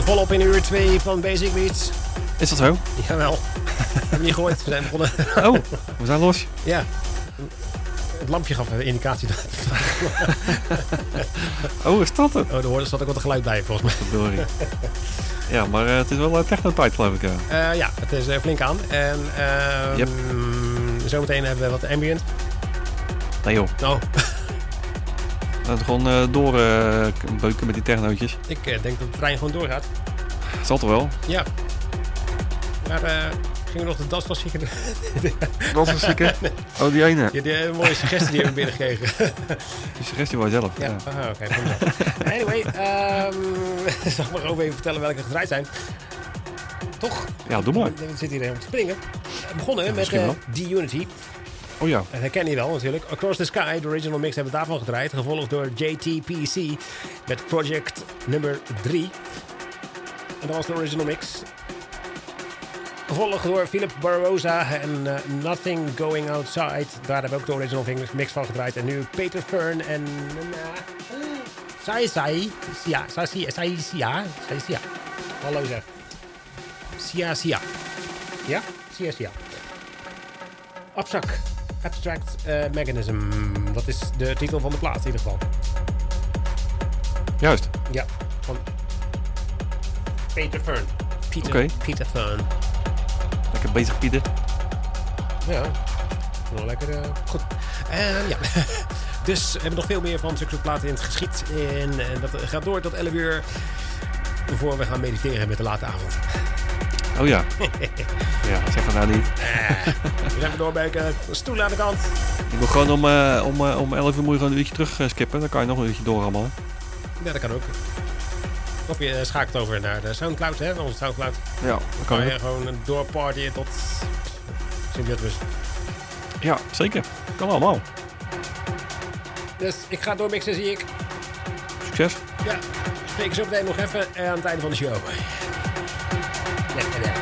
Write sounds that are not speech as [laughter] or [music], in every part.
Volop in uur 2 van Basic Beats. Is dat zo? Jawel. Heb je niet gehoord? We zijn begonnen. [laughs] Oh, we zijn los. Ja. Het lampje gaf een indicatie. Dat... [laughs] oh, is dat het? Oh, er zat ook wat geluid bij, volgens mij. Verdorie. Ja, maar uh, het is wel uh, technotijd, geloof ik. Uh, ja, het is flink aan. En uh, Yep. zometeen hebben we wat ambient. Nee joh, Oh, laten we gewoon uh, doorbeuken met die technootjes. ik eh, denk dat de trein gewoon doorgaat. Zal toch wel? Ja. Maar eh gingen we nog de? Dat is zeker. Oh, die ene. Ja, die eh, mooie suggestie die hebben we binnengekregen. [laughs] Die suggestie was zelf. Ja, Ja. aha, oké. prima. anyway, ehm [laughs] zal ik maar over even vertellen welke gedraaid zijn. Toch? Ja, doe maar. We zitten hier even te springen. We begonnen met eh, wel. D-Unity. Oh ja. Dat herken je wel natuurlijk. Across the Sky, de original mix hebben we daarvan gedraaid. Gevolgd door JTPC met Project nummer 3. En dat was de original mix. Gevolgd door Philip Barroza en eh, Nothing Going Outside. Daar hebben we ook de original mix van gedraaid. En nu Peter Fern en... Uh, Sai Sai. Sia. Sai Sia. Sai Sia. Sai Sia. Hallo zeg. Sia Sia. Ja? Sia Sia. Abstract. Abstract eh, Mechanism. Dat is de titel van de plaat in ieder geval. Juist. Ja. Van Peter Fern. Peter. Peter Fern. Lekker bezig, Pieter. Ja. Gewoon lekker eh, goed. Ehm, ja. [laughs] dus we hebben nog veel meer van zulke platen in het geschiet. En, en dat gaat door tot 11 uur. Voor we gaan mediteren met de late avond. Oh ja. [laughs] ja, zeg maar nou niet. We zijn doorbuiken. Stoel aan de kant. Ik wil gewoon om, eh, om, eh, om 11 uur moet je gewoon een uurtje terug eh, skippen. Dan kan je nog een uurtje door allemaal. Ja, dat kan ook. Of je eh, schakelt over naar de Soundcloud, hè? Onze Soundcloud. Ja, dat kan Kan ook. je gewoon doorpartyen tot Sint-Jutrus. Ja, zeker. Kan allemaal. Dus ik ga doormixen, zie ik. Succes. Ja, spreek ik zo meteen nog even aan het einde van de show. Yeah, yeah, yeah.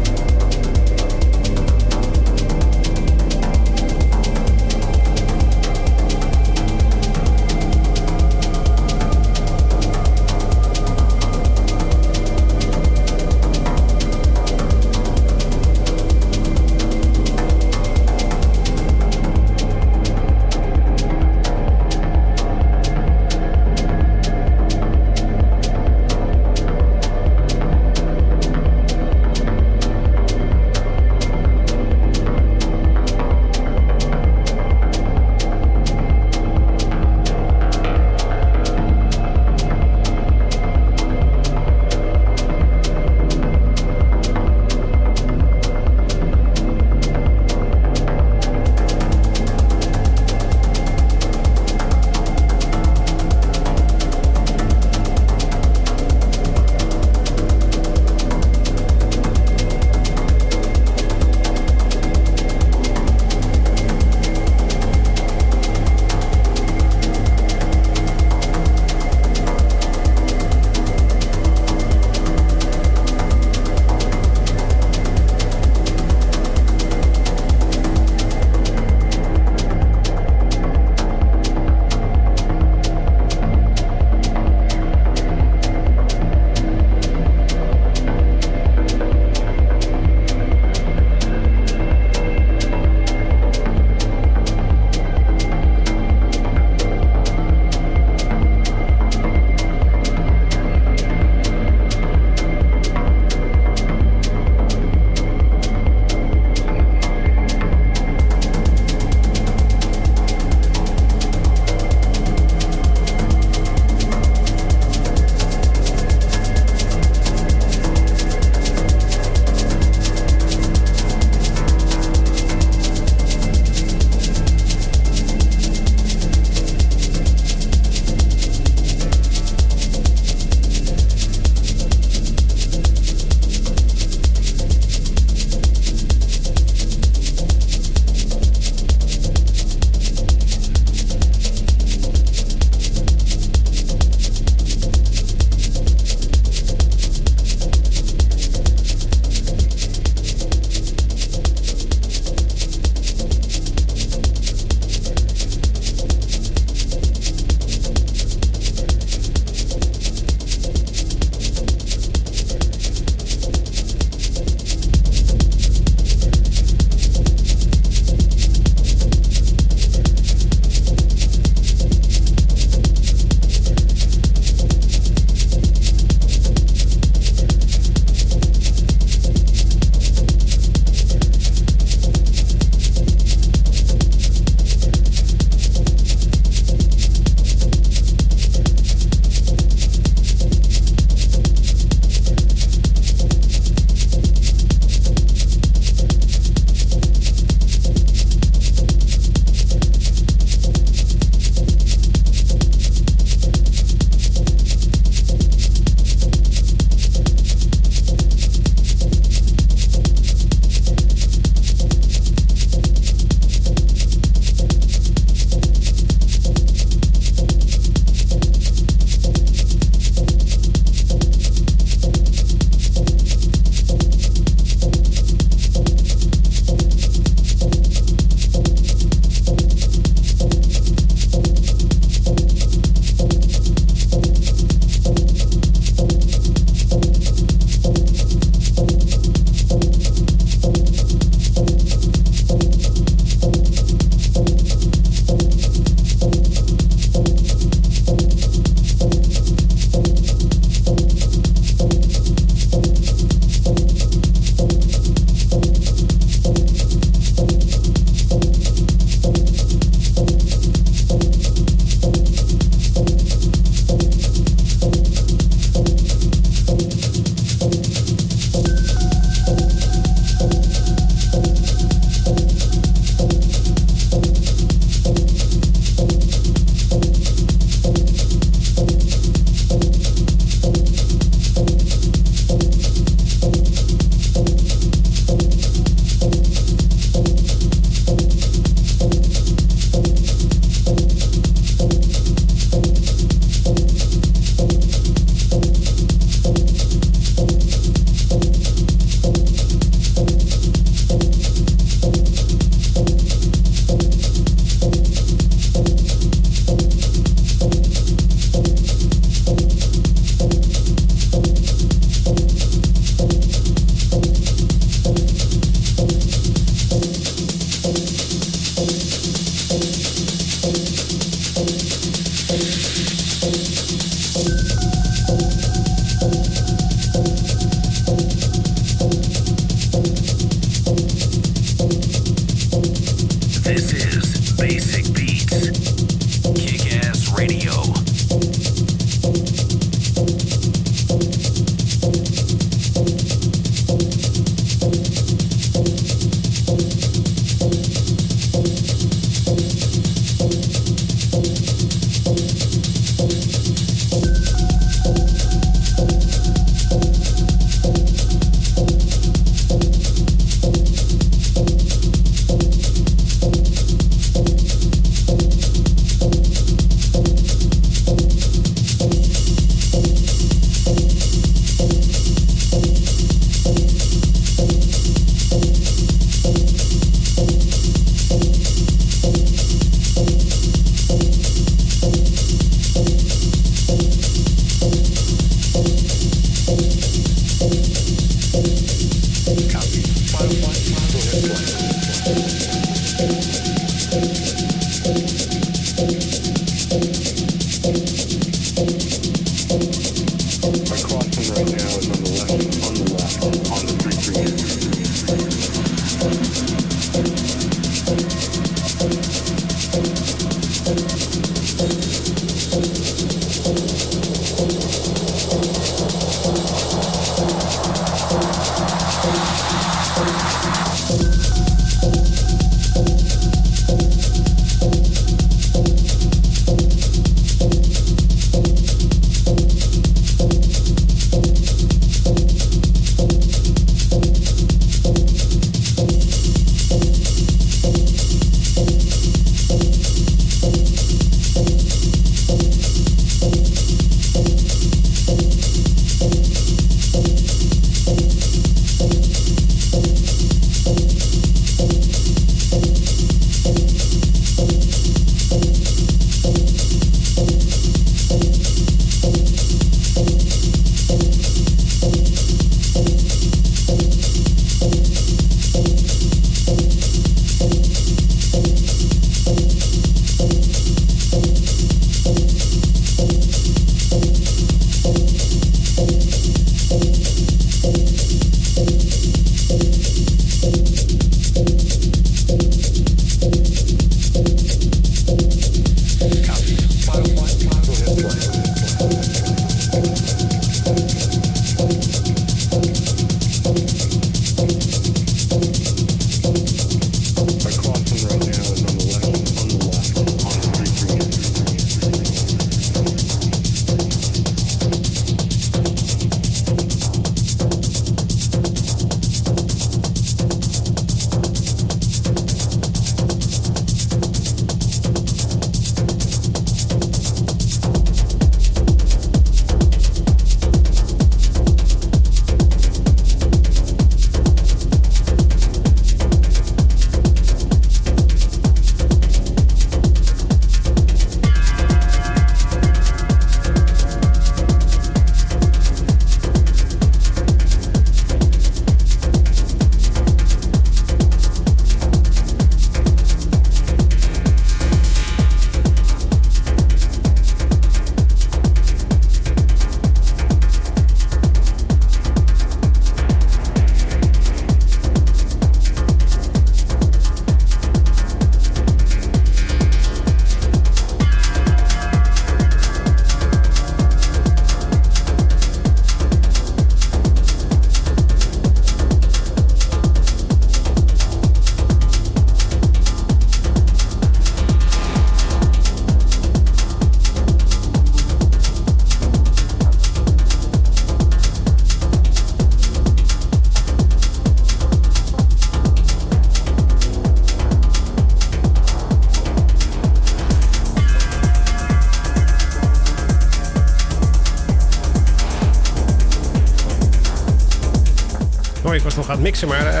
Sorry, ik was nog aan het mixen, maar... eh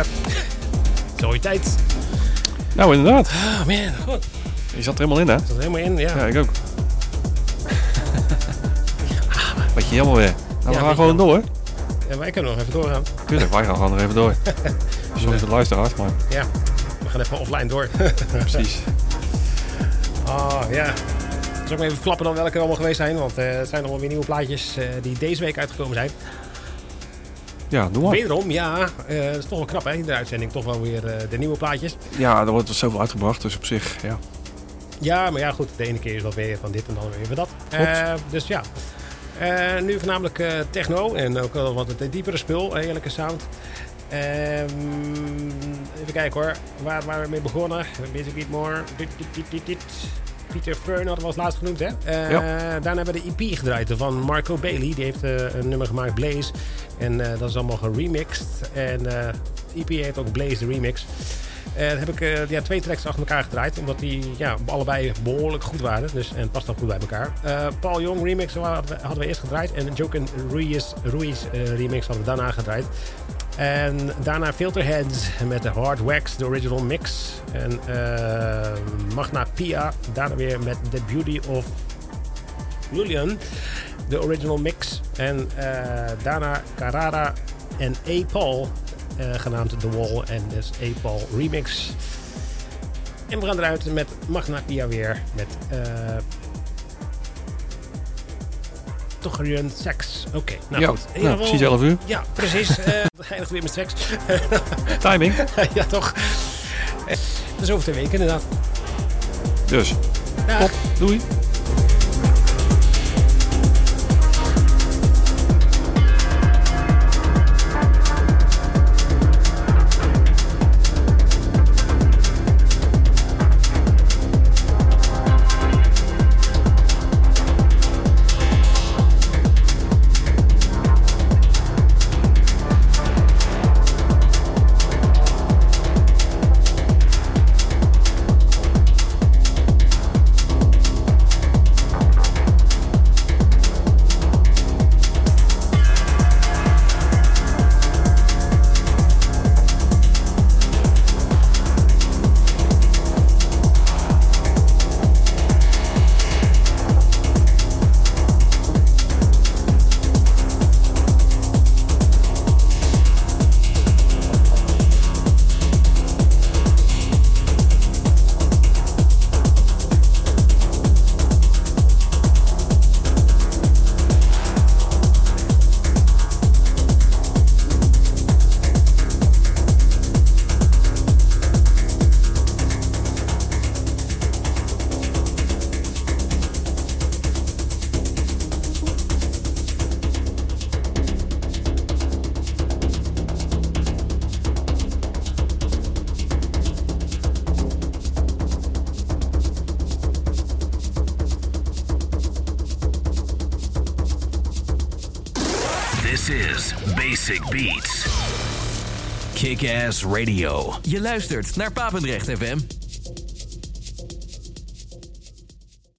Zo'n tijd. Nou, inderdaad. Oh man, goed. Je zat er helemaal in, hè? Dat er helemaal in, ja. Ja, ik ook. [laughs] Beetje jammer weer. Nou, we Ja, gaan beetje gewoon door. Ja, ik kan nog even doorgaan. Tuurlijk, wij gaan gewoon nog even door. [laughs] Sorry voor de luisteraars, maar Ja, we gaan even offline door. [laughs] precies. Oh, ja. Zal ik maar even verklappen dan welke er allemaal geweest zijn? Want eh het zijn allemaal weer nieuwe plaatjes eh, die deze week uitgekomen zijn. Ja, doe maar. Wederom, ja, eh dat is toch wel knap hè, in de uitzending. Toch wel weer eh, de nieuwe plaatjes. Ja, er wordt zoveel uitgebracht, dus op zich, ja. Ja, maar ja, goed. De ene keer is dat weer van dit en dan weer van dat. Eh, dus ja. Nu voornamelijk techno en ook wel wat het diepere spul, eerlijke sound. Ehm, even kijken hoor, waar waren we mee begonnen? Basic Beat More. Dit, dit, dit, dit, dit. Peter Fern hadden we als laatst genoemd, hè? Eh, Daarna hebben we de EP gedraaid van Marco Bailey. Die heeft eh, een nummer gemaakt, Blaze. En eh, dat is allemaal geremixed. En eh EP heet ook Blaze de Remix. Dan heb ik ja, twee tracks achter elkaar gedraaid. Omdat die ja, allebei behoorlijk goed waren. Dus, en past dan goed bij elkaar. Paul Young remix hadden we, hadden we eerst gedraaid. En de Joken Ruiz, Ruiz remix hadden we daarna gedraaid. En daarna Filterheads met de Hard Wax, de original mix. En eh, Magna Pia, daarna weer met The Beauty of Julian, de original mix. En eh, daarna Carrara en A. Paul, eh, genaamd The Wall en dus A. Paul remix. En we gaan eruit met Magna Pia weer met eh Tocherian Sex. Oké, nou ja, goed. Nou, precies 11 uur. Ja, precies. Het eindigt weer met seks. [laughs] Timing. [laughs] ja, toch. Dat is over twee weken inderdaad. Dus, Dag. top. Doei. Radio. Je luistert naar Papendrecht FM.